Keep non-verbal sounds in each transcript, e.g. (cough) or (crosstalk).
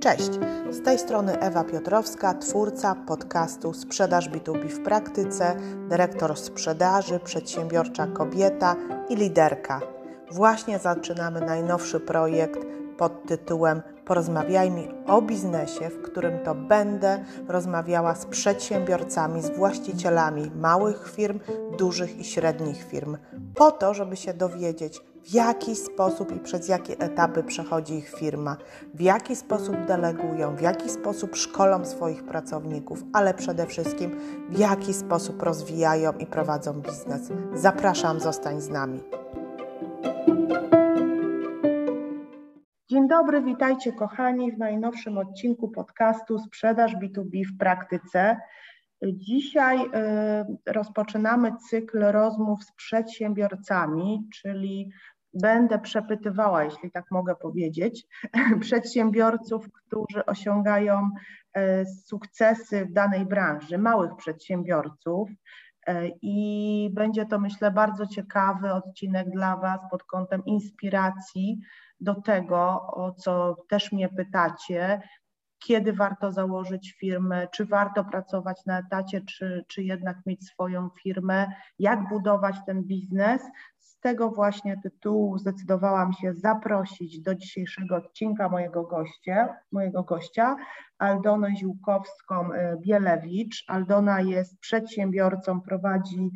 Cześć, z tej strony Ewa Piotrowska, twórca podcastu Sprzedaż B2B w praktyce, dyrektor sprzedaży, przedsiębiorcza kobieta i liderka. Właśnie zaczynamy najnowszy projekt pod tytułem Porozmawiajmy o biznesie, w którym to będę rozmawiała z przedsiębiorcami, z właścicielami małych firm, dużych i średnich firm, po to, żeby się dowiedzieć, w jaki sposób i przez jakie etapy przechodzi ich firma, w jaki sposób delegują, w jaki sposób szkolą swoich pracowników, ale przede wszystkim w jaki sposób rozwijają i prowadzą biznes. Zapraszam, zostań z nami. Dzień dobry, witajcie kochani w najnowszym odcinku podcastu Sprzedaż B2B w praktyce. Dzisiaj y, rozpoczynamy cykl rozmów z przedsiębiorcami, czyli będę przepytywała, jeśli tak mogę powiedzieć, (laughs) przedsiębiorców, którzy osiągają y, sukcesy w danej branży, małych przedsiębiorców. Y, I będzie to, myślę, bardzo ciekawy odcinek dla Was pod kątem inspiracji do tego, o co też mnie pytacie, kiedy warto założyć firmę, czy warto pracować na etacie, czy, czy jednak mieć swoją firmę, jak budować ten biznes. Z tego właśnie tytułu zdecydowałam się zaprosić do dzisiejszego odcinka mojego gościa, mojego gościa Aldonę Ziłkowską-Bielewicz. Aldona jest przedsiębiorcą, prowadzi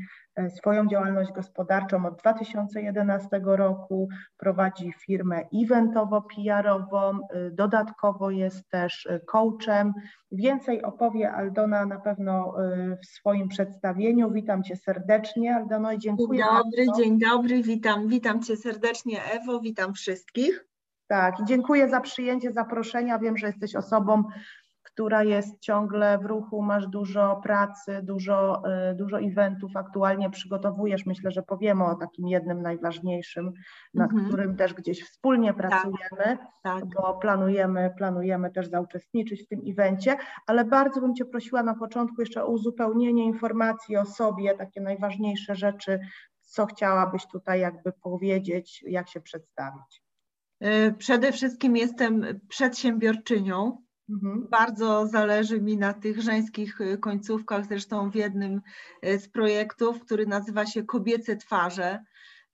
swoją działalność gospodarczą od 2011 roku, prowadzi firmę eventowo-PR-ową, e, dodatkowo jest też e, coachem. Więcej opowie Aldona na pewno w swoim przedstawieniu. Witam Cię serdecznie, Aldono, i dziękuję. Dzień dobry, bardzo. dzień dobry, witam, witam Cię serdecznie, Ewo, witam wszystkich. Tak, dziękuję za przyjęcie zaproszenia. Wiem, że jesteś osobą która jest ciągle w ruchu, masz dużo pracy, dużo, y, dużo eventów, aktualnie przygotowujesz, myślę, że powiemy o takim jednym najważniejszym, nad -hmm. którym też gdzieś wspólnie tak, pracujemy, tak, tak. bo planujemy, planujemy też zauczestniczyć w tym evencie, ale bardzo bym Cię prosiła na początku jeszcze o uzupełnienie informacji o sobie, takie najważniejsze rzeczy, co chciałabyś tutaj jakby powiedzieć, jak się przedstawić. Y, przede wszystkim jestem przedsiębiorczynią, Mhm. Bardzo zależy mi na tych żeńskich y, końcówkach, zresztą w jednym y, z projektów, który nazywa się Kobiece Twarze.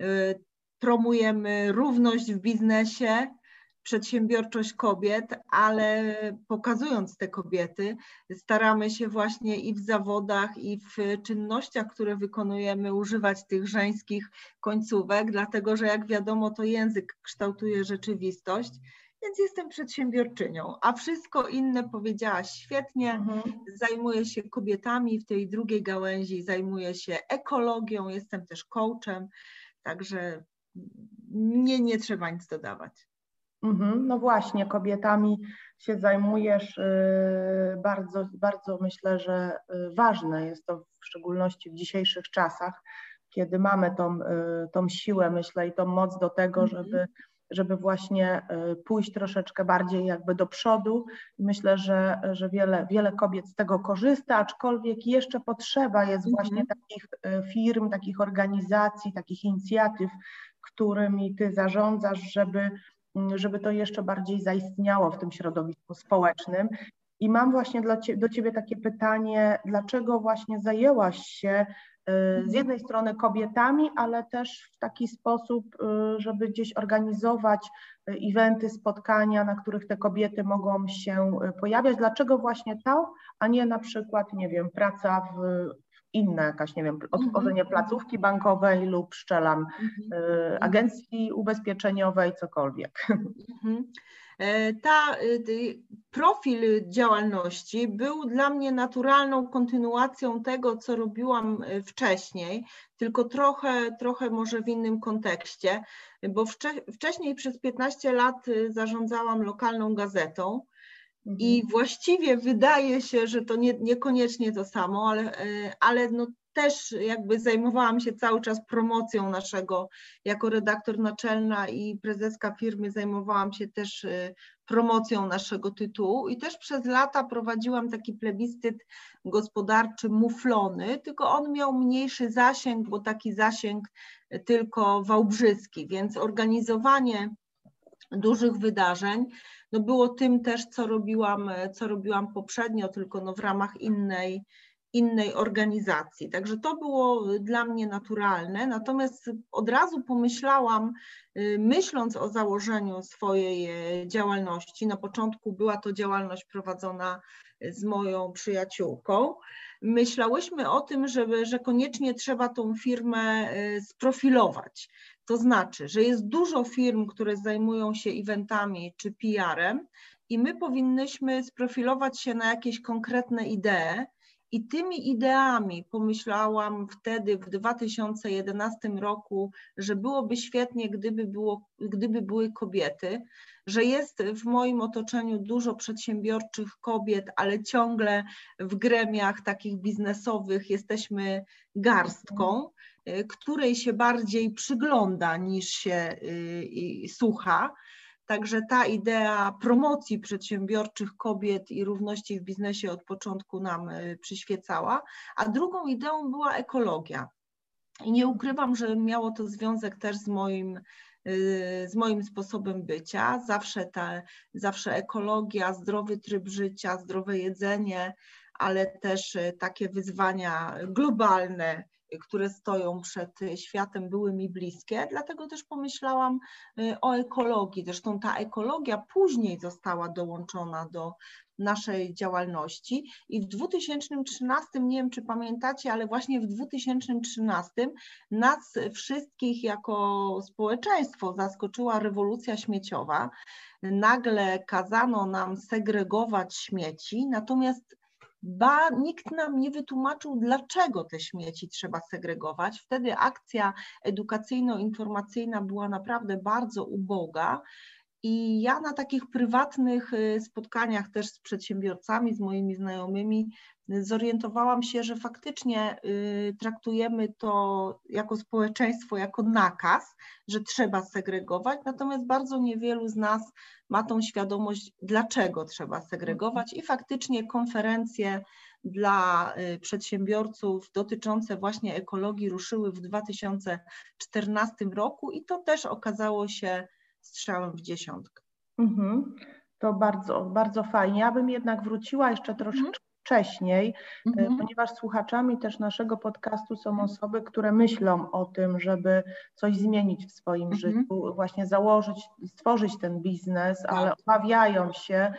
Y, promujemy równość w biznesie, przedsiębiorczość kobiet, ale pokazując te kobiety, staramy się właśnie i w zawodach, i w czynnościach, które wykonujemy, używać tych żeńskich końcówek, dlatego że jak wiadomo, to język kształtuje rzeczywistość więc jestem przedsiębiorczynią, a wszystko inne powiedziałaś świetnie. Mhm. Zajmuję się kobietami w tej drugiej gałęzi, zajmuję się ekologią, jestem też coachem, także nie, nie trzeba nic dodawać. Mhm. No właśnie, kobietami się zajmujesz. Y, bardzo, bardzo myślę, że y, ważne jest to w szczególności w dzisiejszych czasach, kiedy mamy tą, y, tą siłę, myślę, i tą moc do tego, mhm. żeby żeby właśnie e, pójść troszeczkę bardziej jakby do przodu. Myślę, że, że wiele, wiele kobiet z tego korzysta, aczkolwiek jeszcze potrzeba jest mhm. właśnie takich e, firm, takich organizacji, takich inicjatyw, którymi ty zarządzasz, żeby, żeby to jeszcze bardziej zaistniało w tym środowisku społecznym. I mam właśnie cie, do Ciebie takie pytanie, dlaczego właśnie zajęłaś się z jednej strony kobietami, ale też w taki sposób, y, żeby gdzieś organizować y, eventy, spotkania, na których te kobiety mogą się pojawiać. Dlaczego właśnie to, a nie na przykład, nie wiem, praca w inne jakaś, nie wiem, otworzenie mhm. placówki bankowej lub szczelam mhm. agencji ubezpieczeniowej, cokolwiek. E, ta, y, profil działalności był dla mnie naturalną kontynuacją tego, co robiłam e, wcześniej, tylko trochę, trochę może w innym kontekście, bo wcześniej przez 15 lat y, zarządzałam lokalną gazetą. I mhm. właściwie wydaje się, że to nie, niekoniecznie to samo, ale, ale no też jakby zajmowałam się cały czas promocją naszego, jako redaktor naczelna i prezeska firmy zajmowałam się też y, promocją naszego tytułu. I też przez lata prowadziłam taki plebiscyt gospodarczy Muflony, tylko on miał mniejszy zasięg, bo taki zasięg tylko wałbrzyski, więc organizowanie dużych wydarzeń no było tym też, co robiłam, co robiłam poprzednio, tylko no w ramach innej, innej organizacji. Także to było dla mnie naturalne. Natomiast od razu pomyślałam, y, myśląc o założeniu swojej e, działalności, na początku była to działalność prowadzona z moją przyjaciółką. Myślałyśmy o tym, żeby, że koniecznie trzeba tą firmę e, sprofilować. To znaczy, że jest dużo firm, które zajmują się eventami czy PR-em, i my powinnyśmy sprofilować się na jakieś konkretne idee, i tymi ideami pomyślałam wtedy w 2011 roku, że byłoby świetnie, gdyby, było, gdyby były kobiety, że jest w moim otoczeniu dużo przedsiębiorczych kobiet, ale ciągle w gremiach takich biznesowych jesteśmy garstką, y, której się bardziej przygląda niż się y, słucha. Także ta idea promocji przedsiębiorczych kobiet i równości w biznesie od początku nam y, przyświecała, a drugą ideą była ekologia. I nie ukrywam, że miało to związek też z moim, y, z moim sposobem bycia. Zawsze, ta, zawsze ekologia, zdrowy tryb życia, zdrowe jedzenie, ale też y, takie wyzwania globalne, które stoją przed światem, były mi bliskie, dlatego też pomyślałam y, o ekologii. Zresztą ta ekologia później została dołączona do naszej działalności i w 2013, nie wiem czy pamiętacie, ale właśnie w 2013 nas wszystkich jako społeczeństwo zaskoczyła rewolucja śmieciowa. Nagle kazano nam segregować śmieci, natomiast ba nikt nam nie wytłumaczył, dlaczego te śmieci trzeba segregować. Wtedy akcja edukacyjno-informacyjna była naprawdę bardzo uboga. I ja na takich prywatnych y, spotkaniach też z przedsiębiorcami, z moimi znajomymi, zorientowałam się, że faktycznie y, traktujemy to jako społeczeństwo, jako nakaz, że trzeba segregować, natomiast bardzo niewielu z nas ma tą świadomość, dlaczego trzeba segregować. I faktycznie konferencje dla y, przedsiębiorców dotyczące właśnie ekologii ruszyły w 2014 roku i to też okazało się strzałem w dziesiątkę. Mhm. To bardzo, bardzo fajnie. Ja bym jednak wróciła jeszcze troszeczkę wcześniej, e, mhm. ponieważ słuchaczami też naszego podcastu są osoby, które myślą o tym, żeby coś zmienić w swoim mhm. życiu, właśnie założyć, stworzyć ten biznes, tak. ale obawiają się,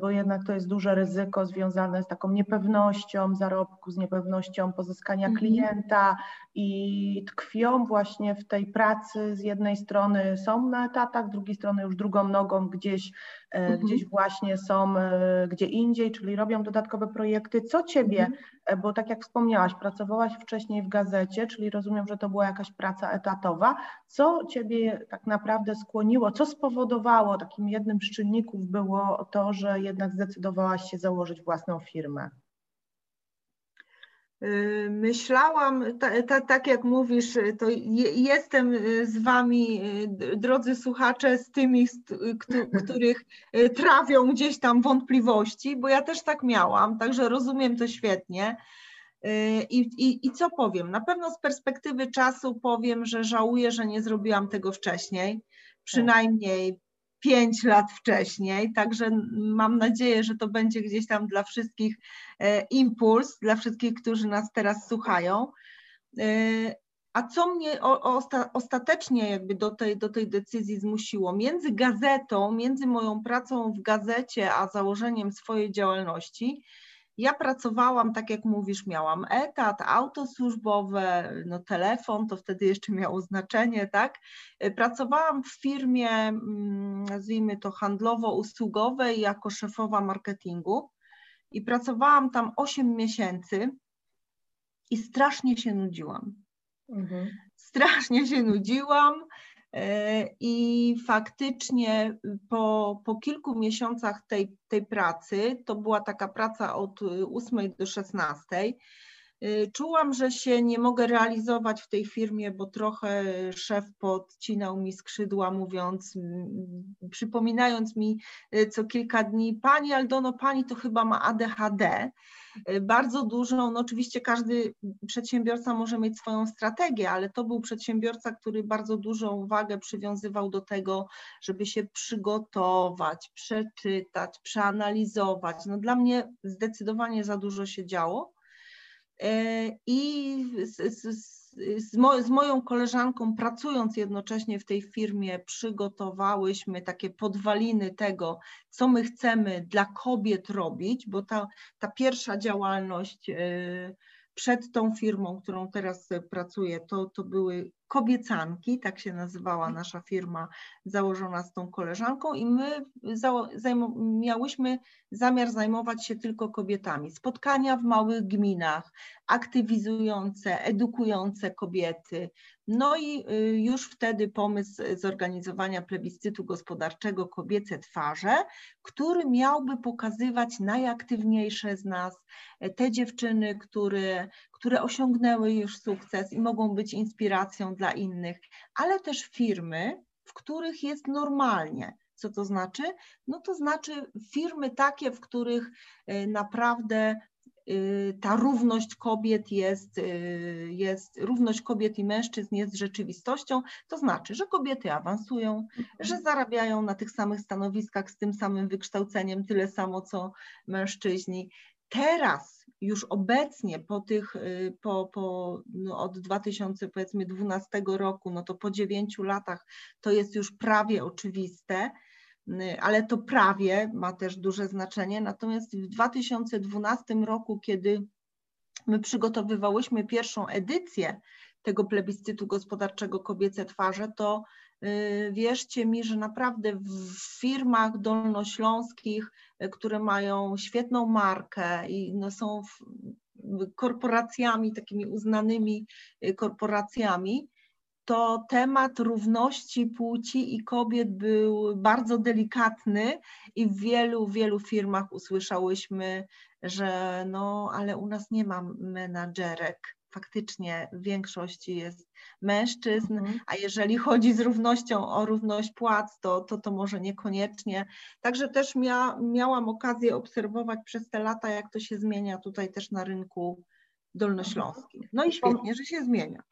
bo jednak to jest duże ryzyko związane z taką niepewnością zarobku, z niepewnością pozyskania mhm. klienta i tkwią właśnie w tej pracy. Z jednej strony są na etatach, z drugiej strony już drugą nogą gdzieś, e, mhm. gdzieś właśnie są e, gdzie indziej, czyli robią dodatkowe projekty. Co ciebie, mhm. Bo tak jak wspomniałaś, pracowałaś wcześniej w gazecie, czyli rozumiem, że to była jakaś praca etatowa. Co ciebie tak naprawdę skłoniło, co spowodowało, takim jednym z czynników było to, że że jednak zdecydowałaś się założyć własną firmę? Y, myślałam, tak jak mówisz, to je, jestem z Wami, y, drodzy słuchacze, z tymi, (laughs) których y, trawią gdzieś tam wątpliwości, bo ja też tak miałam, także rozumiem to świetnie. I, i, I co powiem? Na pewno z perspektywy czasu powiem, że żałuję, że nie zrobiłam tego wcześniej. Przynajmniej pięć lat wcześniej, także mam nadzieję, że to będzie gdzieś tam dla wszystkich e, impuls, dla wszystkich, którzy nas teraz słuchają. E, a co mnie ostatecznie jakby do tej, do tej decyzji zmusiło? Między gazetą, między moją pracą w gazecie, a założeniem swojej działalności, ja pracowałam, tak jak mówisz, miałam etat, auto służbowe, no telefon, to wtedy jeszcze miało znaczenie, tak? Pracowałam w firmie, mm, nazwijmy to handlowo-usługowej, jako szefowa marketingu i pracowałam tam 8 miesięcy i strasznie się nudziłam. Mhm. Strasznie się nudziłam. E, I faktycznie po, po kilku miesiącach tej, tej pracy, to była taka praca od 8 do 16, Y, czułam, że się nie mogę realizować w tej firmie, bo trochę szef podcinał mi skrzydła, mówiąc, przypominając mi y, co kilka dni, Pani Aldono, Pani to chyba ma ADHD. Y, bardzo dużą, no oczywiście każdy przedsiębiorca może mieć swoją strategię, ale to był przedsiębiorca, który bardzo dużą wagę przywiązywał do tego, żeby się przygotować, przeczytać, przeanalizować. No dla mnie zdecydowanie za dużo się działo. E, I z, z, z, mo, z, moją koleżanką, pracując jednocześnie w tej firmie, przygotowałyśmy takie podwaliny tego, co my chcemy dla kobiet robić, bo ta, ta pierwsza działalność e, przed tą firmą, którą teraz pracuję, to, to były kobiecanki, tak się nazywała mhm. nasza firma założona z tą koleżanką i my miałyśmy zamiar zajmować się tylko kobietami. Spotkania w małych gminach, aktywizujące, edukujące kobiety. No i y, już wtedy pomysł zorganizowania plebiscytu gospodarczego Kobiece Twarze, który miałby pokazywać najaktywniejsze z nas, e, te dziewczyny, które, które osiągnęły już sukces i mogą być inspiracją dla innych, ale też firmy, w których jest normalnie. Co to znaczy? No to znaczy firmy takie, w których e, naprawdę Y, ta równość kobiet jest, y, jest, równość kobiet i mężczyzn jest rzeczywistością, to znaczy, że kobiety awansują, że mhm. zarabiają na tych samych stanowiskach z tym samym wykształceniem, tyle samo co mężczyźni. Teraz, już obecnie, po tych, y, po, po, no od 2012 roku, no to po dziewięciu latach, to jest już prawie oczywiste, Y, ale to prawie ma też duże znaczenie. Natomiast w 2012 roku, kiedy my przygotowywałyśmy pierwszą edycję tego plebiscytu gospodarczego Kobiece Twarze, to y, wierzcie mi, że naprawdę w firmach dolnośląskich, które mają świetną markę i no są korporacjami, takimi uznanymi korporacjami, to temat równości płci i kobiet był bardzo delikatny i w wielu, wielu firmach usłyszałyśmy, że no, ale u nas nie ma menadżerek. Faktycznie w większości jest mężczyzn, mhm. a jeżeli chodzi z równością o równość płac, to to, to może niekoniecznie. Także też mia, miałam okazję obserwować przez te lata, jak to się zmienia tutaj też na rynku dolnośląskim. No i świetnie, że się zmienia.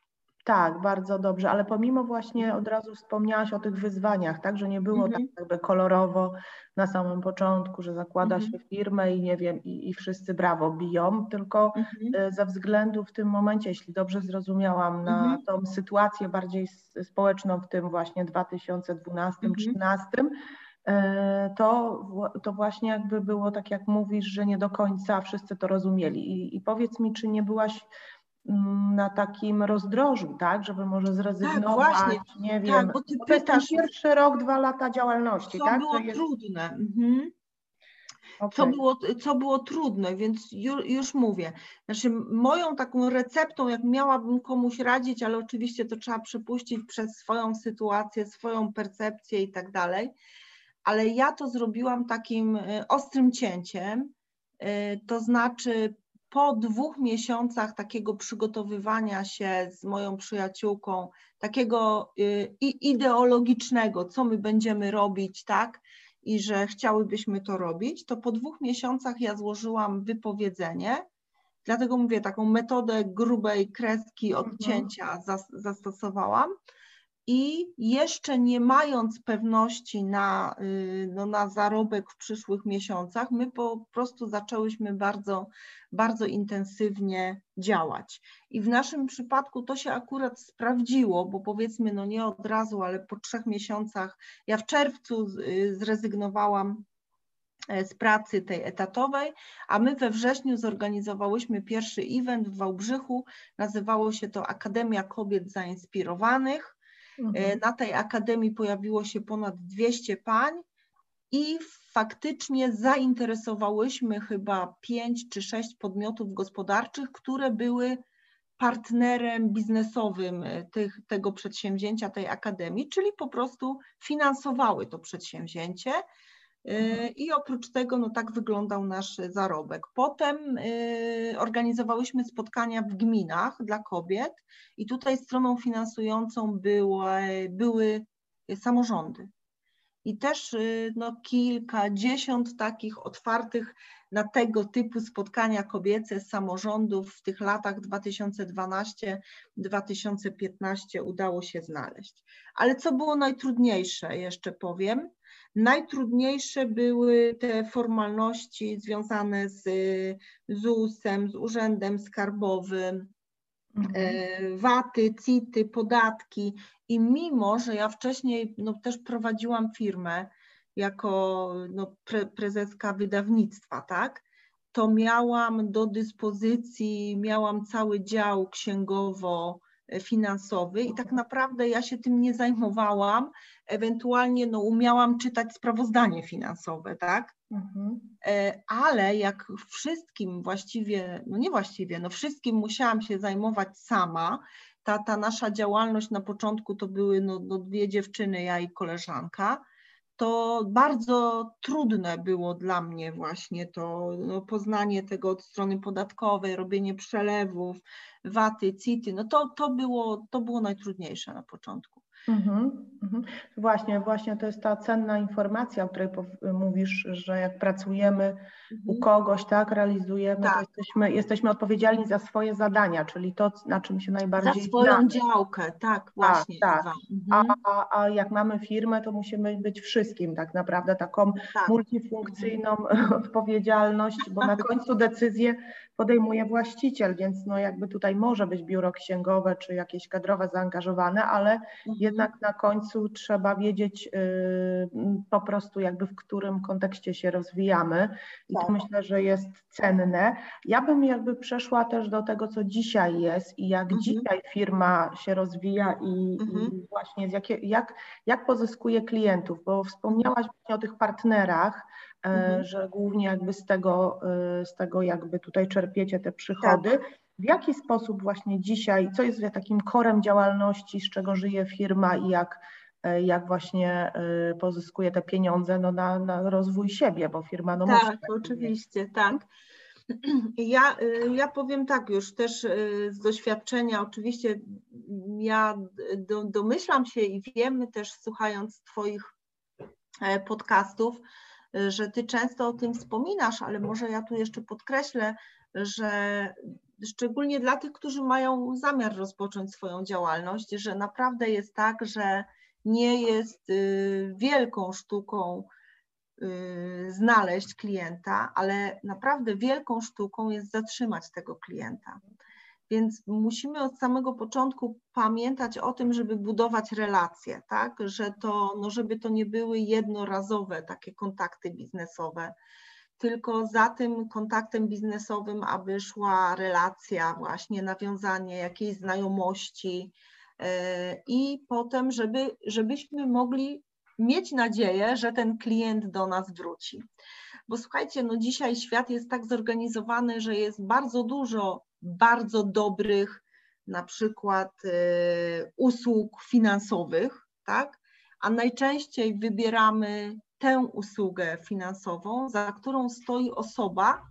Tak, bardzo dobrze, ale pomimo właśnie od razu wspomniałaś o tych wyzwaniach, tak, że nie było tak mhm. tak jakby kolorowo na samym początku, że zakłada mhm. się firmę i nie wiem, i, i wszyscy brawo biją, tylko mhm. E, ze względu w tym momencie, jeśli dobrze zrozumiałam, na mhm. tą sytuację bardziej społeczną w tym właśnie 2012-2013, e, to, to właśnie jakby było tak, jak mówisz, że nie do końca wszyscy to rozumieli. I, i powiedz mi, czy nie byłaś na takim rozdrożu, tak, żeby może zrezygnować, tak, właśnie. nie tak, wiem, bo ty bo to jest ten pierwszy rok, dwa lata działalności, co tak? było jest... trudne. Mhm. Okay. Co, było, co było trudne, więc już, już, mówię. Znaczy, moją taką receptą, jak miałabym komuś radzić, ale oczywiście to trzeba przepuścić przez swoją sytuację, swoją percepcję i tak dalej, ale ja to zrobiłam takim e, ostrym cięciem, e, to znaczy po dwóch miesiącach takiego przygotowywania się z moją przyjaciółką, takiego y, ideologicznego, co my będziemy robić, tak, i że chciałybyśmy to robić, to po dwóch miesiącach ja złożyłam wypowiedzenie. Dlatego mówię, taką metodę grubej kreski mhm. odcięcia zastosowałam i jeszcze nie mając pewności na, y, no, na zarobek w przyszłych miesiącach, my po prostu zaczęłyśmy bardzo, bardzo intensywnie działać. I w naszym przypadku to się akurat sprawdziło, bo powiedzmy, no nie od razu, ale po trzech miesiącach, ja w czerwcu y, zrezygnowałam e, z pracy tej etatowej, a my we wrześniu zorganizowałyśmy pierwszy event w Wałbrzychu, nazywało się to Akademia Kobiet Zainspirowanych. Mhm. E, na tej akademii pojawiło się ponad 200 pań i faktycznie zainteresowałyśmy chyba 5 czy 6 podmiotów gospodarczych, które były partnerem biznesowym e, tych, tego przedsięwzięcia, tej akademii, czyli po prostu finansowały to przedsięwzięcie. Y, I oprócz tego, no tak wyglądał nasz zarobek. Potem organizowałyśmy spotkania w gminach dla kobiet i tutaj stroną finansującą były, były samorządy. I też no, kilkadziesiąt takich otwartych na tego typu spotkania kobiece z samorządów w tych latach 2012-2015 udało się znaleźć. Ale co było najtrudniejsze, jeszcze powiem, Najtrudniejsze były te formalności związane z ZUS-em, z Urzędem Skarbowym, mhm. E, VAT-y, CIT-y, podatki. I mimo, że ja wcześniej no, też prowadziłam firmę jako no, pre, prezeska wydawnictwa, tak? To miałam do dyspozycji, miałam cały dział księgowo finansowy i tak naprawdę ja się tym nie zajmowałam, ewentualnie no, umiałam czytać sprawozdanie finansowe, tak? Mhm. E, ale jak wszystkim właściwie, no nie właściwie, no wszystkim musiałam się zajmować sama, ta, ta nasza działalność na początku to były no, no dwie dziewczyny, ja i koleżanka, to bardzo trudne było dla mnie właśnie to no, poznanie tego od strony podatkowej, robienie przelewów, waty, city, no to, to, było, to było najtrudniejsze na początku. Mhm, mhm. Właśnie, właśnie to jest ta cenna informacja, o której mówisz, że jak pracujemy mhm. u kogoś, tak, realizujemy, tak. to jesteśmy, jesteśmy odpowiedzialni za swoje zadania, czyli to, na czym się najbardziej Za swoją znamy. działkę, tak, właśnie. Tak, tak. Mhm. A, a jak mamy firmę, to musimy być wszystkim tak naprawdę, taką tak. multifunkcyjną (laughs) odpowiedzialność, bo na końcu decyzję podejmuje właściciel, więc no jakby tutaj może być biuro księgowe czy jakieś kadrowe zaangażowane, ale mhm. Jednak na końcu trzeba wiedzieć y, po prostu jakby w którym kontekście się rozwijamy i tak. to myślę, że jest cenne. Ja bym jakby przeszła też do tego, co dzisiaj jest i jak mhm. dzisiaj firma się rozwija i, mhm. i właśnie jakie, jak, jak pozyskuje klientów, bo wspomniałaś właśnie o tych partnerach, E, mhm. że głównie jakby z tego, e, z tego jakby tutaj czerpiecie te przychody. Tak. W jaki sposób właśnie dzisiaj, co jest takim korem działalności, z czego żyje firma i jak, e, jak właśnie pozyskuje te pieniądze no, na, na rozwój siebie, bo firma no tak. Tak, oczywiście, tak. (clears throat) Ja, ja powiem tak już też z doświadczenia, oczywiście ja domyślam się i wiemy też słuchając Twoich podcastów, że Ty często o tym wspominasz, ale może ja tu jeszcze podkreślę, że szczególnie dla tych, którzy mają zamiar rozpocząć swoją działalność, że naprawdę jest tak, że nie jest y, wielką sztuką y, znaleźć klienta, ale naprawdę wielką sztuką jest zatrzymać tego klienta. Więc musimy od samego początku pamiętać o tym, żeby budować relacje, tak? Że to, no żeby to nie były jednorazowe takie kontakty biznesowe, tylko za tym kontaktem biznesowym, aby szła relacja, właśnie nawiązanie jakiejś znajomości yy, i potem, żeby, żebyśmy mogli mieć nadzieję, że ten klient do nas wróci. Bo słuchajcie, no dzisiaj świat jest tak zorganizowany, że jest bardzo dużo bardzo dobrych na przykład y, usług finansowych, tak? A najczęściej wybieramy tę usługę finansową, za którą stoi osoba,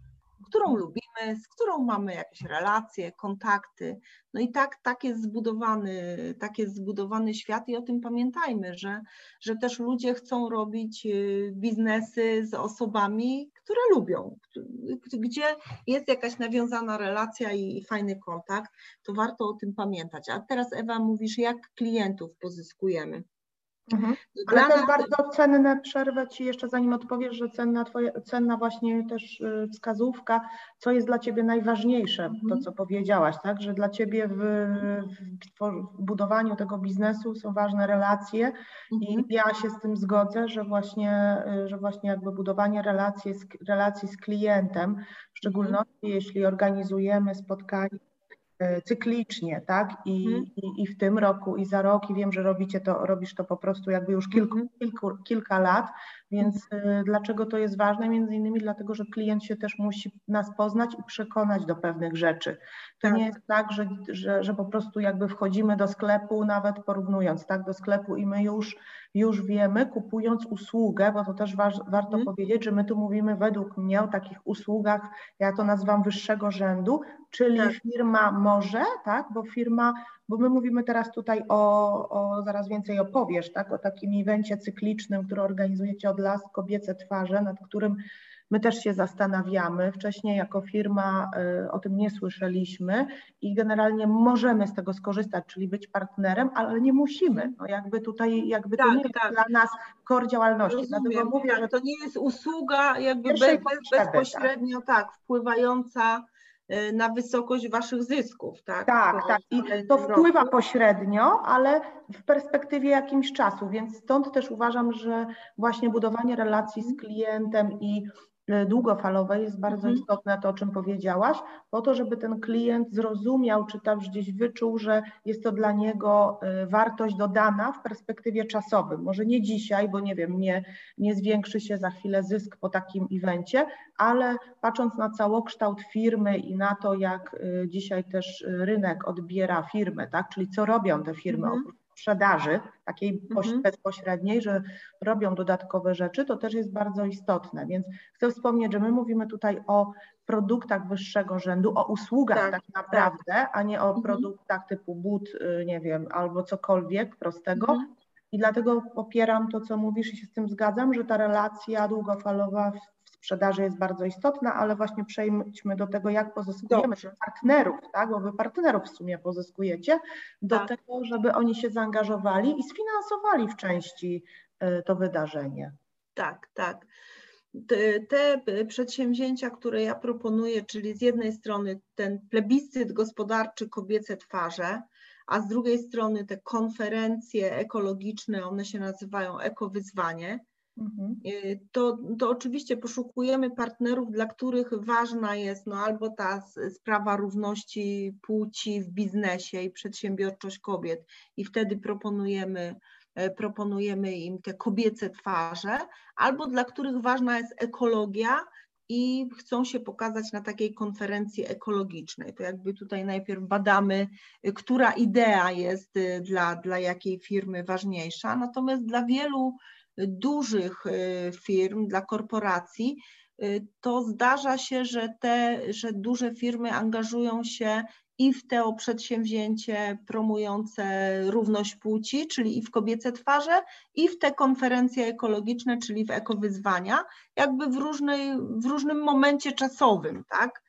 którą lubimy, z którą mamy jakieś relacje, kontakty. No i tak, tak, jest zbudowany, tak jest zbudowany świat i o tym pamiętajmy, że, że też ludzie chcą robić y, biznesy z osobami, które lubią, gdzie jest jakaś nawiązana relacja i, i fajny kontakt, to warto o tym pamiętać. A teraz Ewa mówisz, jak klientów pozyskujemy. Mhm. Ale to jest bardzo cenne, przerwę Ci jeszcze zanim odpowiesz, że cenna, twoja, cenna właśnie też y, wskazówka, co jest dla Ciebie najważniejsze, mhm. to co powiedziałaś, tak, że dla Ciebie w, w budowaniu tego biznesu są ważne relacje mhm. i ja się z tym zgodzę, że właśnie, y, że właśnie jakby budowanie relacji z, relacji z klientem, w szczególności mhm. jeśli organizujemy spotkania E, cyklicznie, tak? I, mhm. i, I, w tym roku, i za rok, i wiem, że robicie to, robisz to po prostu jakby już kilku, mhm. kilku, kilka lat, więc y, dlaczego to jest ważne? Między innymi dlatego, że klient się też musi nas poznać i przekonać do pewnych rzeczy. To tak. nie jest tak, że, że, że po prostu jakby wchodzimy do sklepu, nawet porównując, tak, do sklepu i my już, już wiemy, kupując usługę, bo to też wa warto hmm. powiedzieć, że my tu mówimy według mnie o takich usługach, ja to nazywam wyższego rzędu, czyli tak. firma może, tak, bo firma bo my mówimy teraz tutaj o, o, zaraz więcej opowiesz, tak, o takim evencie cyklicznym, który organizujecie od lat, kobiece twarze, nad którym my też się zastanawiamy. Wcześniej jako firma y, o tym nie słyszeliśmy i generalnie możemy z tego skorzystać, czyli być partnerem, ale nie musimy. No jakby tutaj, jakby tak, to nie tak. jest dla nas kor działalności. Rozumiem, Dlatego mówię, tak, że to nie jest usługa jakby bez, bezpośrednio tak. tak, wpływająca na wysokość waszych zysków, tak? Tak, tak. I to wpływa pośrednio, ale w perspektywie jakimś czasu, więc stąd też uważam, że właśnie budowanie relacji z klientem i Y, długofalowej jest bardzo mhm. istotne to, o czym powiedziałaś, po to, żeby ten klient zrozumiał, czy tam gdzieś wyczuł, że jest to dla niego y, wartość dodana w perspektywie czasowym. Może nie dzisiaj, bo nie wiem, nie, nie zwiększy się za chwilę zysk po takim evencie, ale patrząc na całokształt firmy i na to, jak y, dzisiaj też rynek odbiera firmę, tak, czyli co robią te firmy mhm sprzedaży, takiej mhm. bezpośredniej, że robią dodatkowe rzeczy, to też jest bardzo istotne. Więc chcę wspomnieć, że my mówimy tutaj o produktach wyższego rzędu, o usługach tak, tak naprawdę, tak. a nie o mhm. produktach typu but, y, nie wiem, albo cokolwiek prostego. Mhm. I dlatego popieram to, co mówisz i się z tym zgadzam, że ta relacja długofalowa sprzedaży jest bardzo istotna, ale właśnie przejdźmy do tego, jak pozyskujemy Dobrze. partnerów, tak? bo wy partnerów w sumie pozyskujecie, do tak. tego, żeby oni się zaangażowali i sfinansowali w części y, to wydarzenie. Tak, tak. Te, te, przedsięwzięcia, które ja proponuję, czyli z jednej strony ten plebiscyt gospodarczy kobiece twarze, a z drugiej strony te konferencje ekologiczne, one się nazywają Ekowyzwanie, Mhm. Y, to, to oczywiście poszukujemy partnerów, dla których ważna jest no, albo ta sprawa równości płci w biznesie i przedsiębiorczość kobiet, i wtedy proponujemy, e, proponujemy im te kobiece twarze, albo dla których ważna jest ekologia i chcą się pokazać na takiej konferencji ekologicznej. To jakby tutaj najpierw badamy, y, która idea jest y, dla, dla jakiej firmy ważniejsza. Natomiast dla wielu dużych y, firm, dla korporacji, y, to zdarza się, że te, że duże firmy angażują się i w to przedsięwzięcie promujące równość płci, czyli i w kobiece twarze, i w te konferencje ekologiczne, czyli w ekowyzwania, jakby w, różnej, w różnym momencie czasowym, tak?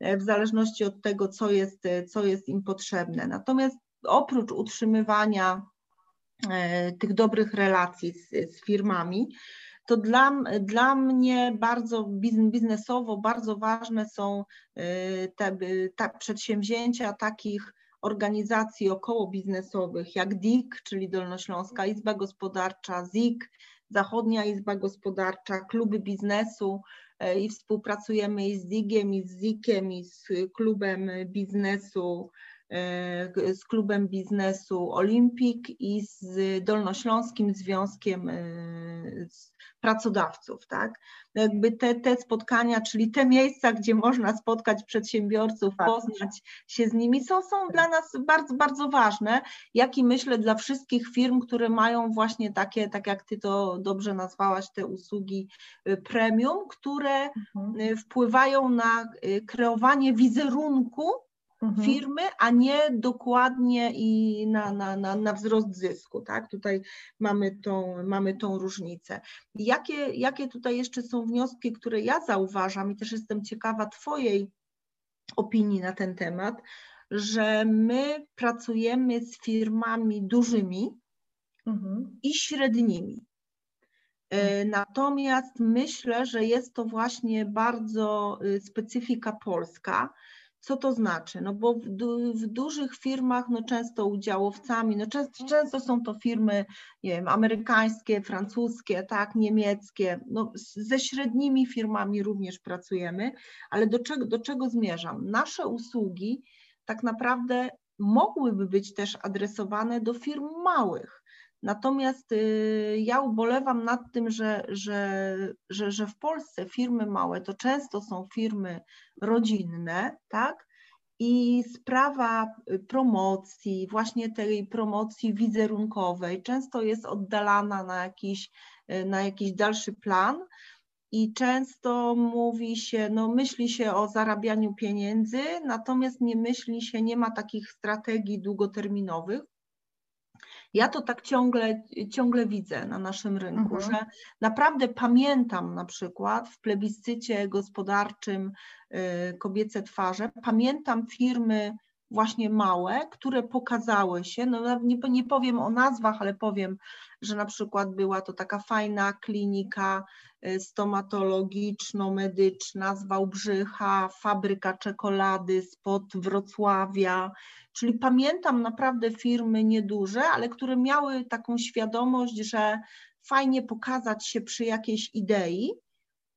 W zależności od tego, co jest, co jest im potrzebne. Natomiast oprócz utrzymywania tych dobrych relacji z, z firmami, to dla, dla mnie bardzo biznesowo bardzo ważne są e, te, te przedsięwzięcia takich organizacji około biznesowych jak DIK, czyli Dolnośląska Izba Gospodarcza, ZIK, Zachodnia Izba Gospodarcza, kluby biznesu e, i współpracujemy i z DIG-iem, i z ZIK-iem, i z klubem biznesu E, z klubem biznesu Olimpik i z Dolnośląskim Związkiem e, Pracodawców. Tak? Jakby te, te spotkania, czyli te miejsca, gdzie można spotkać przedsiębiorców, tak. poznać się z nimi, są, są dla nas bardzo, bardzo ważne, jak i myślę dla wszystkich firm, które mają właśnie takie, tak jak Ty to dobrze nazwałaś, te usługi e, premium, które mhm. wpływają na kreowanie wizerunku Mhm. firmy, a nie dokładnie i na, na, na, na wzrost zysku. Tak? Tutaj mamy tą, mamy tą różnicę. Jakie, jakie tutaj jeszcze są wnioski, które ja zauważam i też jestem ciekawa Twojej opinii na ten temat, że my pracujemy z firmami dużymi mhm. i średnimi. E, mhm. Natomiast myślę, że jest to właśnie bardzo y, specyfika polska, co to znaczy? No bo w, w, dużych firmach no często udziałowcami, no często, często są to firmy nie wiem, amerykańskie, francuskie, tak, niemieckie, no ze średnimi firmami również pracujemy, ale do do czego zmierzam? Nasze usługi tak naprawdę mogłyby być też adresowane do firm małych. Natomiast y, ja ubolewam nad tym, że, że, że, że w Polsce firmy małe to często są firmy rodzinne, tak? I sprawa y, promocji, właśnie tej promocji wizerunkowej, często jest oddalana na jakiś, y, na jakiś dalszy plan i często mówi się, no myśli się o zarabianiu pieniędzy, natomiast nie myśli się, nie ma takich strategii długoterminowych. Ja to tak ciągle, ciągle widzę na naszym rynku, mhm. że naprawdę pamiętam na przykład w plebiscycie gospodarczym y, kobiece twarze, pamiętam firmy właśnie małe, które pokazały się, no nie, nie powiem o nazwach, ale powiem, że na przykład była to taka fajna klinika y, stomatologiczno-medyczna z Wałbrzycha, fabryka czekolady spod Wrocławia, czyli pamiętam naprawdę firmy nieduże, ale które miały taką świadomość, że fajnie pokazać się przy jakiejś idei,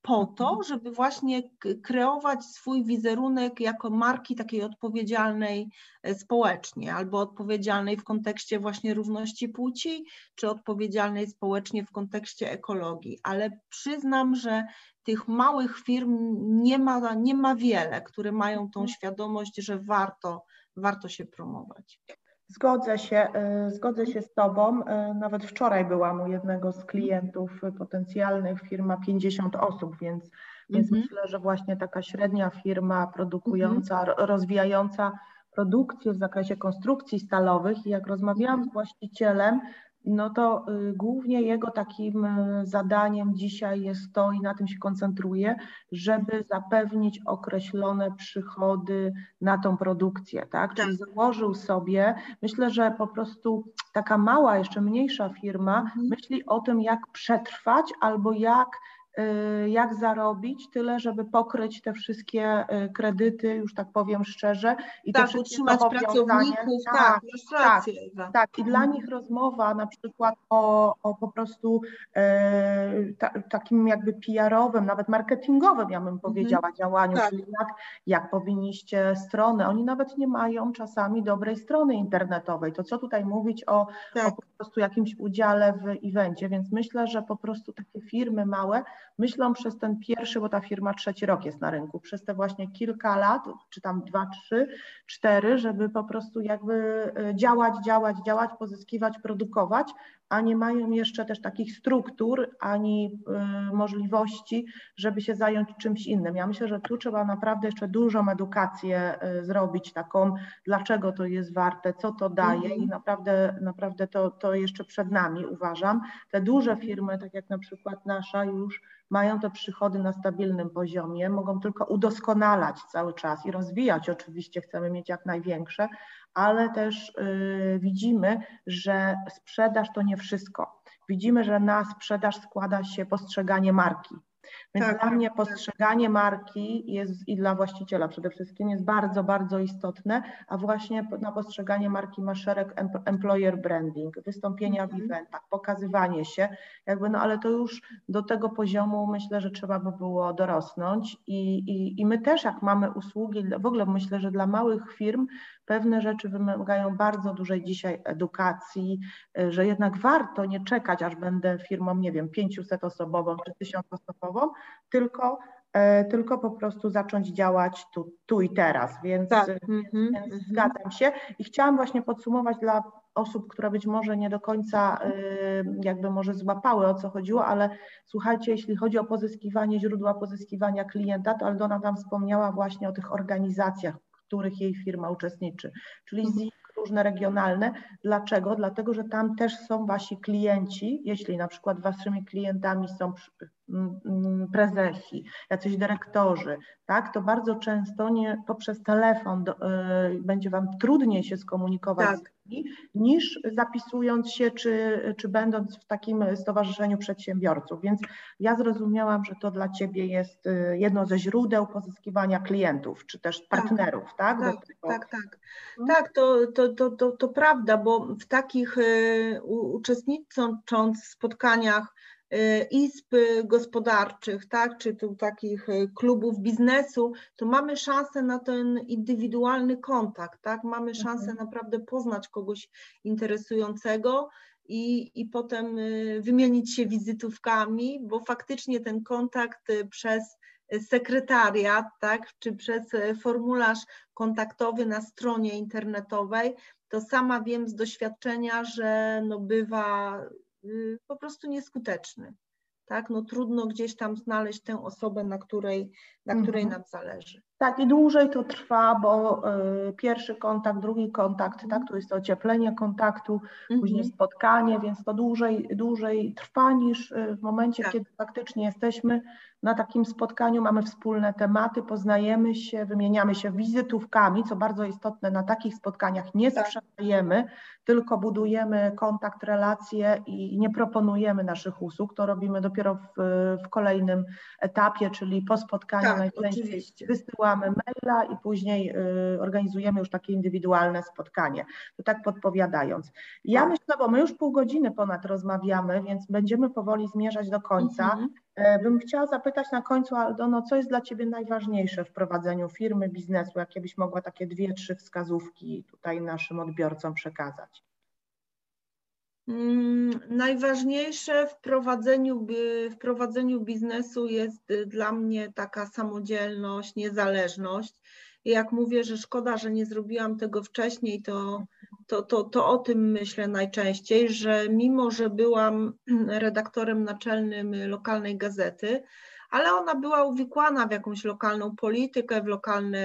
po to, mhm. żeby właśnie kreować swój wizerunek jako marki takiej odpowiedzialnej e, społecznie, albo odpowiedzialnej w kontekście właśnie równości płci, czy odpowiedzialnej społecznie w kontekście ekologii. Ale przyznam, że tych małych firm nie ma, nie ma wiele, które mają tą mhm. świadomość, że warto, warto się promować. Zgodzę się, y, zgodzę się z Tobą. Y, nawet wczoraj byłam u jednego z klientów potencjalnych, firma 50 osób, więc, mm -hmm. więc mhm. myślę, że właśnie taka średnia firma produkująca, mm -hmm. rozwijająca produkcję w zakresie konstrukcji stalowych i jak rozmawiałam z właścicielem, no to y, głównie jego takim y, zadaniem dzisiaj jest to i na tym się koncentruje, żeby zapewnić określone przychody na tą produkcję, tak? Czyli tak. założył sobie, myślę, że po prostu taka mała, jeszcze mniejsza firma mhm. myśli o tym, jak przetrwać albo jak jak zarobić, tyle żeby pokryć te wszystkie y, kredyty, już tak powiem szczerze. I tak, utrzymać pracowników, tak, tak, tak, tak. I dla mhm. nich rozmowa na przykład o, o po prostu e, ta, takim jakby PR-owym, nawet marketingowym, ja bym mhm. powiedziała, działaniu, tak. czyli jak, jak powinniście strony, oni nawet nie mają czasami dobrej strony internetowej, to co tutaj mówić o, tak. o po prostu jakimś udziale w evencie, więc myślę, że po prostu takie firmy małe myślą przez ten pierwszy, bo ta firma trzeci rok jest na rynku, przez te właśnie kilka lat, czy tam dwa, trzy, cztery, żeby po prostu jakby e, działać, działać, działać, pozyskiwać, produkować, a nie mają jeszcze też takich struktur ani y, możliwości, żeby się zająć czymś innym. Ja myślę, że tu trzeba naprawdę jeszcze dużą edukację y, zrobić, taką, dlaczego to jest warte, co to daje i naprawdę, naprawdę to, to jeszcze przed nami uważam. Te duże firmy, tak jak na przykład nasza, już mają te przychody na stabilnym poziomie, mogą tylko udoskonalać cały czas i rozwijać. Oczywiście chcemy mieć jak największe, ale też y, widzimy, że sprzedaż to nie wszystko. Widzimy, że na sprzedaż składa się postrzeganie marki. Więc tak, dla mnie tak. postrzeganie marki jest i dla właściciela przede wszystkim jest bardzo, bardzo istotne, a właśnie na postrzeganie marki ma szereg employer branding, wystąpienia w mhm. eventach, pokazywanie się, jakby no ale to już do tego poziomu myślę, że trzeba by było dorosnąć i, i, i my też jak mamy usługi, w ogóle myślę, że dla małych firm pewne rzeczy wymagają bardzo dużej dzisiaj edukacji, że jednak warto nie czekać, aż będę firmą, nie wiem, 500 osobową czy 1000 osobową, tylko e, tylko po prostu zacząć działać tu, tu i teraz, więc, tak. mm -hmm, więc mm -hmm. zgadzam się i chciałam właśnie podsumować dla osób, które być może nie do końca e, jakby może złapały o co chodziło, ale słuchajcie, jeśli chodzi o pozyskiwanie źródła pozyskiwania klienta, to Aldona tam wspomniała właśnie o tych organizacjach, w których jej firma uczestniczy, czyli mhm różne regionalne. Dlaczego? Dlatego, że tam też są wasi klienci, jeśli na przykład waszymi klientami są prezesi, jacyś dyrektorzy, tak, to bardzo często nie poprzez telefon do, y, będzie wam trudniej się skomunikować tak. Niż zapisując się, czy, czy będąc w takim stowarzyszeniu przedsiębiorców. Więc ja zrozumiałam, że to dla ciebie jest y, jedno ze źródeł pozyskiwania klientów, czy też tak. partnerów, tak? Tak, tak, tak. Hmm? Tak, to, to to, to, to, prawda, bo w takich y, uczestnicząc w spotkaniach izb gospodarczych, tak, czy tu takich y, klubów biznesu, to mamy szansę na ten indywidualny kontakt, tak, mamy szansę mhm. naprawdę poznać kogoś interesującego i, i potem wymienić się wizytówkami, bo faktycznie ten kontakt przez sekretariat, tak, czy przez formularz kontaktowy na stronie internetowej, to sama wiem z doświadczenia, że no bywa y, po prostu nieskuteczny. Tak? No trudno gdzieś tam znaleźć tę osobę, na której, na której mhm. nam zależy. Tak, i dłużej to trwa, bo y, pierwszy kontakt, drugi kontakt, tak, to jest to ocieplenie kontaktu, mhm. później spotkanie, więc to dłużej, dłużej trwa niż y, w momencie, tak. kiedy faktycznie jesteśmy na takim spotkaniu, mamy wspólne tematy, poznajemy się, wymieniamy się wizytówkami, co bardzo istotne, na takich spotkaniach nie tak. sprzedajemy, tylko budujemy kontakt, relacje i nie proponujemy naszych usług, to robimy dopiero w, w kolejnym etapie, czyli po spotkaniu tak, najczęściej wysyłamy wysyłamy maila i później y, organizujemy już takie indywidualne spotkanie. To tak podpowiadając. Ja tak. myślę, bo my już pół godziny ponad rozmawiamy, więc będziemy powoli zmierzać do końca. Mhm. E, bym chciała zapytać na końcu, Aldono, co jest dla Ciebie najważniejsze w prowadzeniu firmy, biznesu? Jakie byś mogła takie dwie, trzy wskazówki tutaj naszym odbiorcom przekazać? Mm, najważniejsze w prowadzeniu, w prowadzeniu biznesu jest y, dla mnie taka samodzielność, niezależność. Jak mówię, że szkoda, że nie zrobiłam tego wcześniej, to, to, to, to o tym myślę najczęściej, że mimo, że byłam (clears throat) redaktorem naczelnym lokalnej gazety, ale ona była uwikłana w jakąś lokalną politykę, w lokalne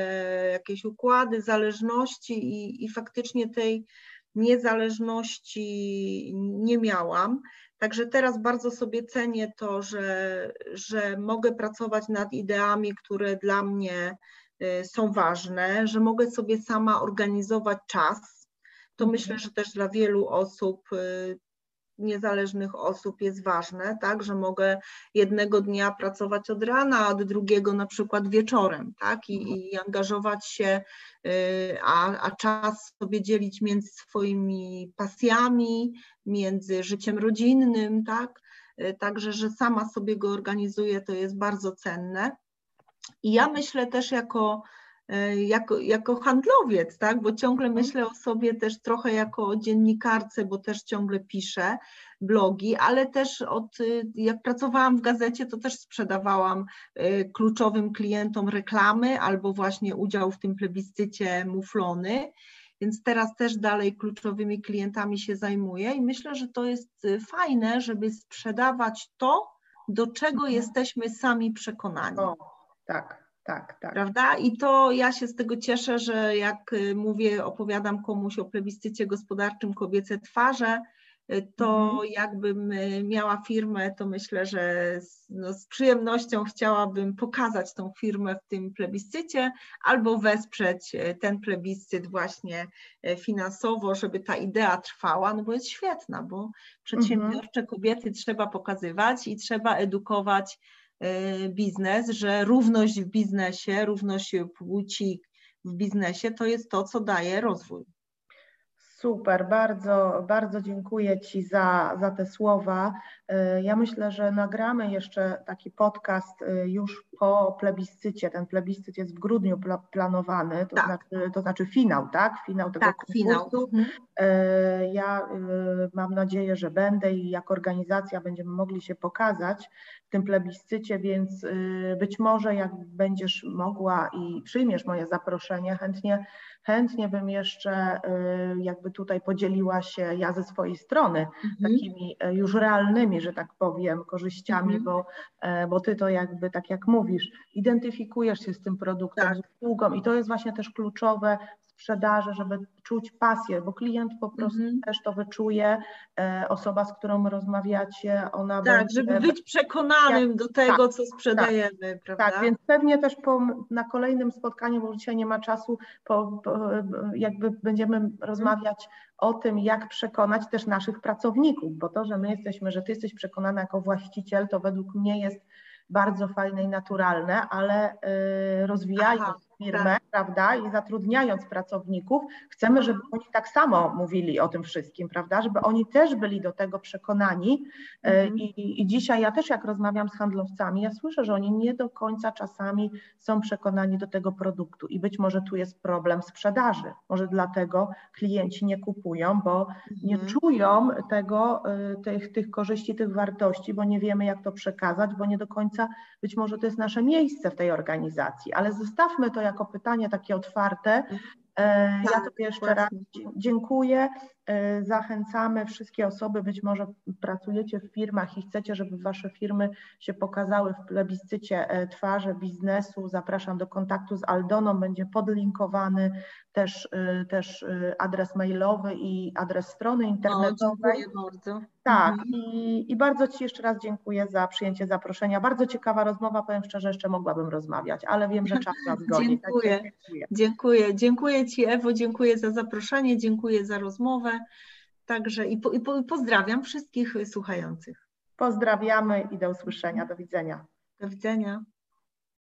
jakieś układy, zależności i, i faktycznie tej niezależności nie miałam. Także teraz bardzo sobie cenię to, że, że mogę pracować nad ideami, które dla mnie są ważne, że mogę sobie sama organizować czas. To mhm. myślę, że też dla wielu osób y, niezależnych osób jest ważne, tak, że mogę jednego dnia pracować od rana, a drugiego na przykład wieczorem, tak, i, mhm. i angażować się, y, a, a czas sobie dzielić między swoimi pasjami, między życiem rodzinnym, tak, y, także, że sama sobie go organizuję, to jest bardzo cenne. I ja myślę też jako E, jako, jako handlowiec, tak? bo ciągle mhm. myślę o sobie też trochę jako dziennikarce, bo też ciągle piszę blogi, ale też od, y, jak pracowałam w gazecie, to też sprzedawałam y, kluczowym klientom reklamy albo właśnie udział w tym plebiscycie muflony. Więc teraz też dalej kluczowymi klientami się zajmuję i myślę, że to jest y, fajne, żeby sprzedawać to, do czego mhm. jesteśmy sami przekonani. Tak, tak, tak. Prawda? I to ja się z tego cieszę, że jak y, mówię, opowiadam komuś o plebiscycie gospodarczym kobiece twarze, y, to mhm. jakbym y, miała firmę, to myślę, że z, no, z, przyjemnością chciałabym pokazać tą firmę w tym plebiscycie albo wesprzeć ten plebiscyt właśnie finansowo, żeby ta idea trwała, no bo jest świetna, bo przedsiębiorcze mhm. kobiety trzeba pokazywać i trzeba edukować biznes, że równość w biznesie, równość płci w biznesie to jest to, co daje rozwój. Super, bardzo, bardzo dziękuję Ci za, za te słowa. Y, ja myślę, że nagramy jeszcze taki podcast y, już po plebiscycie. Ten plebiscyt jest w grudniu pla planowany, to, tak. znaczy, to znaczy finał, tak? Finał tego tak, konkursu. Finał. Mhm. Ja mam nadzieję, że będę i jako organizacja będziemy mogli się pokazać w tym plebiscycie, więc być może jak będziesz mogła i przyjmiesz moje zaproszenie, chętnie chętnie bym jeszcze y, jakby tutaj podzieliła się ja ze swojej strony mhm. takimi y, już realnymi, że tak powiem, korzyściami, mhm. bo, e, bo ty to jakby tak jak mówisz, identyfikujesz się z tym produktem, tak. z usługą i to jest właśnie też kluczowe sprzedaży, żeby czuć pasję, bo klient po prostu mm -hmm. też to wyczuje, e, osoba, z którą rozmawiacie, ona Tak, będzie, żeby być przekonanym jak, do tego, tak, co sprzedajemy, tak, prawda? Tak, więc pewnie też po, na kolejnym spotkaniu, bo dzisiaj nie ma czasu, po, po, jakby będziemy rozmawiać o tym, jak przekonać też naszych pracowników, bo to, że my jesteśmy, że ty jesteś przekonana jako właściciel, to według mnie jest bardzo fajne i naturalne, ale y, rozwijając firmę, tak. prawda, i zatrudniając pracowników, chcemy, żeby oni tak samo mówili o tym wszystkim, prawda, żeby oni też byli do tego przekonani. E, mhm. I, I dzisiaj ja też jak rozmawiam z handlowcami, ja słyszę, że oni nie do końca czasami są przekonani do tego produktu i być może tu jest problem sprzedaży. Może dlatego klienci nie kupują, bo mhm. nie czują tego, e, tych, tych korzyści, tych wartości, bo nie wiemy, jak to przekazać, bo nie do końca być może to jest nasze miejsce w tej organizacji, ale zostawmy to jako pytanie takie otwarte. E, ja tak, Tobie jeszcze raz dziękuję. E, zachęcamy wszystkie osoby, być może pracujecie w firmach i chcecie, żeby Wasze firmy się pokazały w plebiscycie e, twarzy biznesu. Zapraszam do kontaktu z Aldoną, będzie podlinkowany też, też adres mailowy i adres strony internetowej. O, dziękuję bardzo. Tak, mhm. i, i bardzo Ci jeszcze raz dziękuję za przyjęcie zaproszenia. Bardzo ciekawa rozmowa, powiem szczerze, jeszcze mogłabym rozmawiać, ale wiem, że czas nas goni. dziękuję. Tak, dziękuję. dziękuję. Dziękuję Ci Ewo, dziękuję za zaproszenie, dziękuję za rozmowę. Także i, po, i, po, i pozdrawiam wszystkich słuchających. Pozdrawiamy i do usłyszenia. Do widzenia. Do widzenia.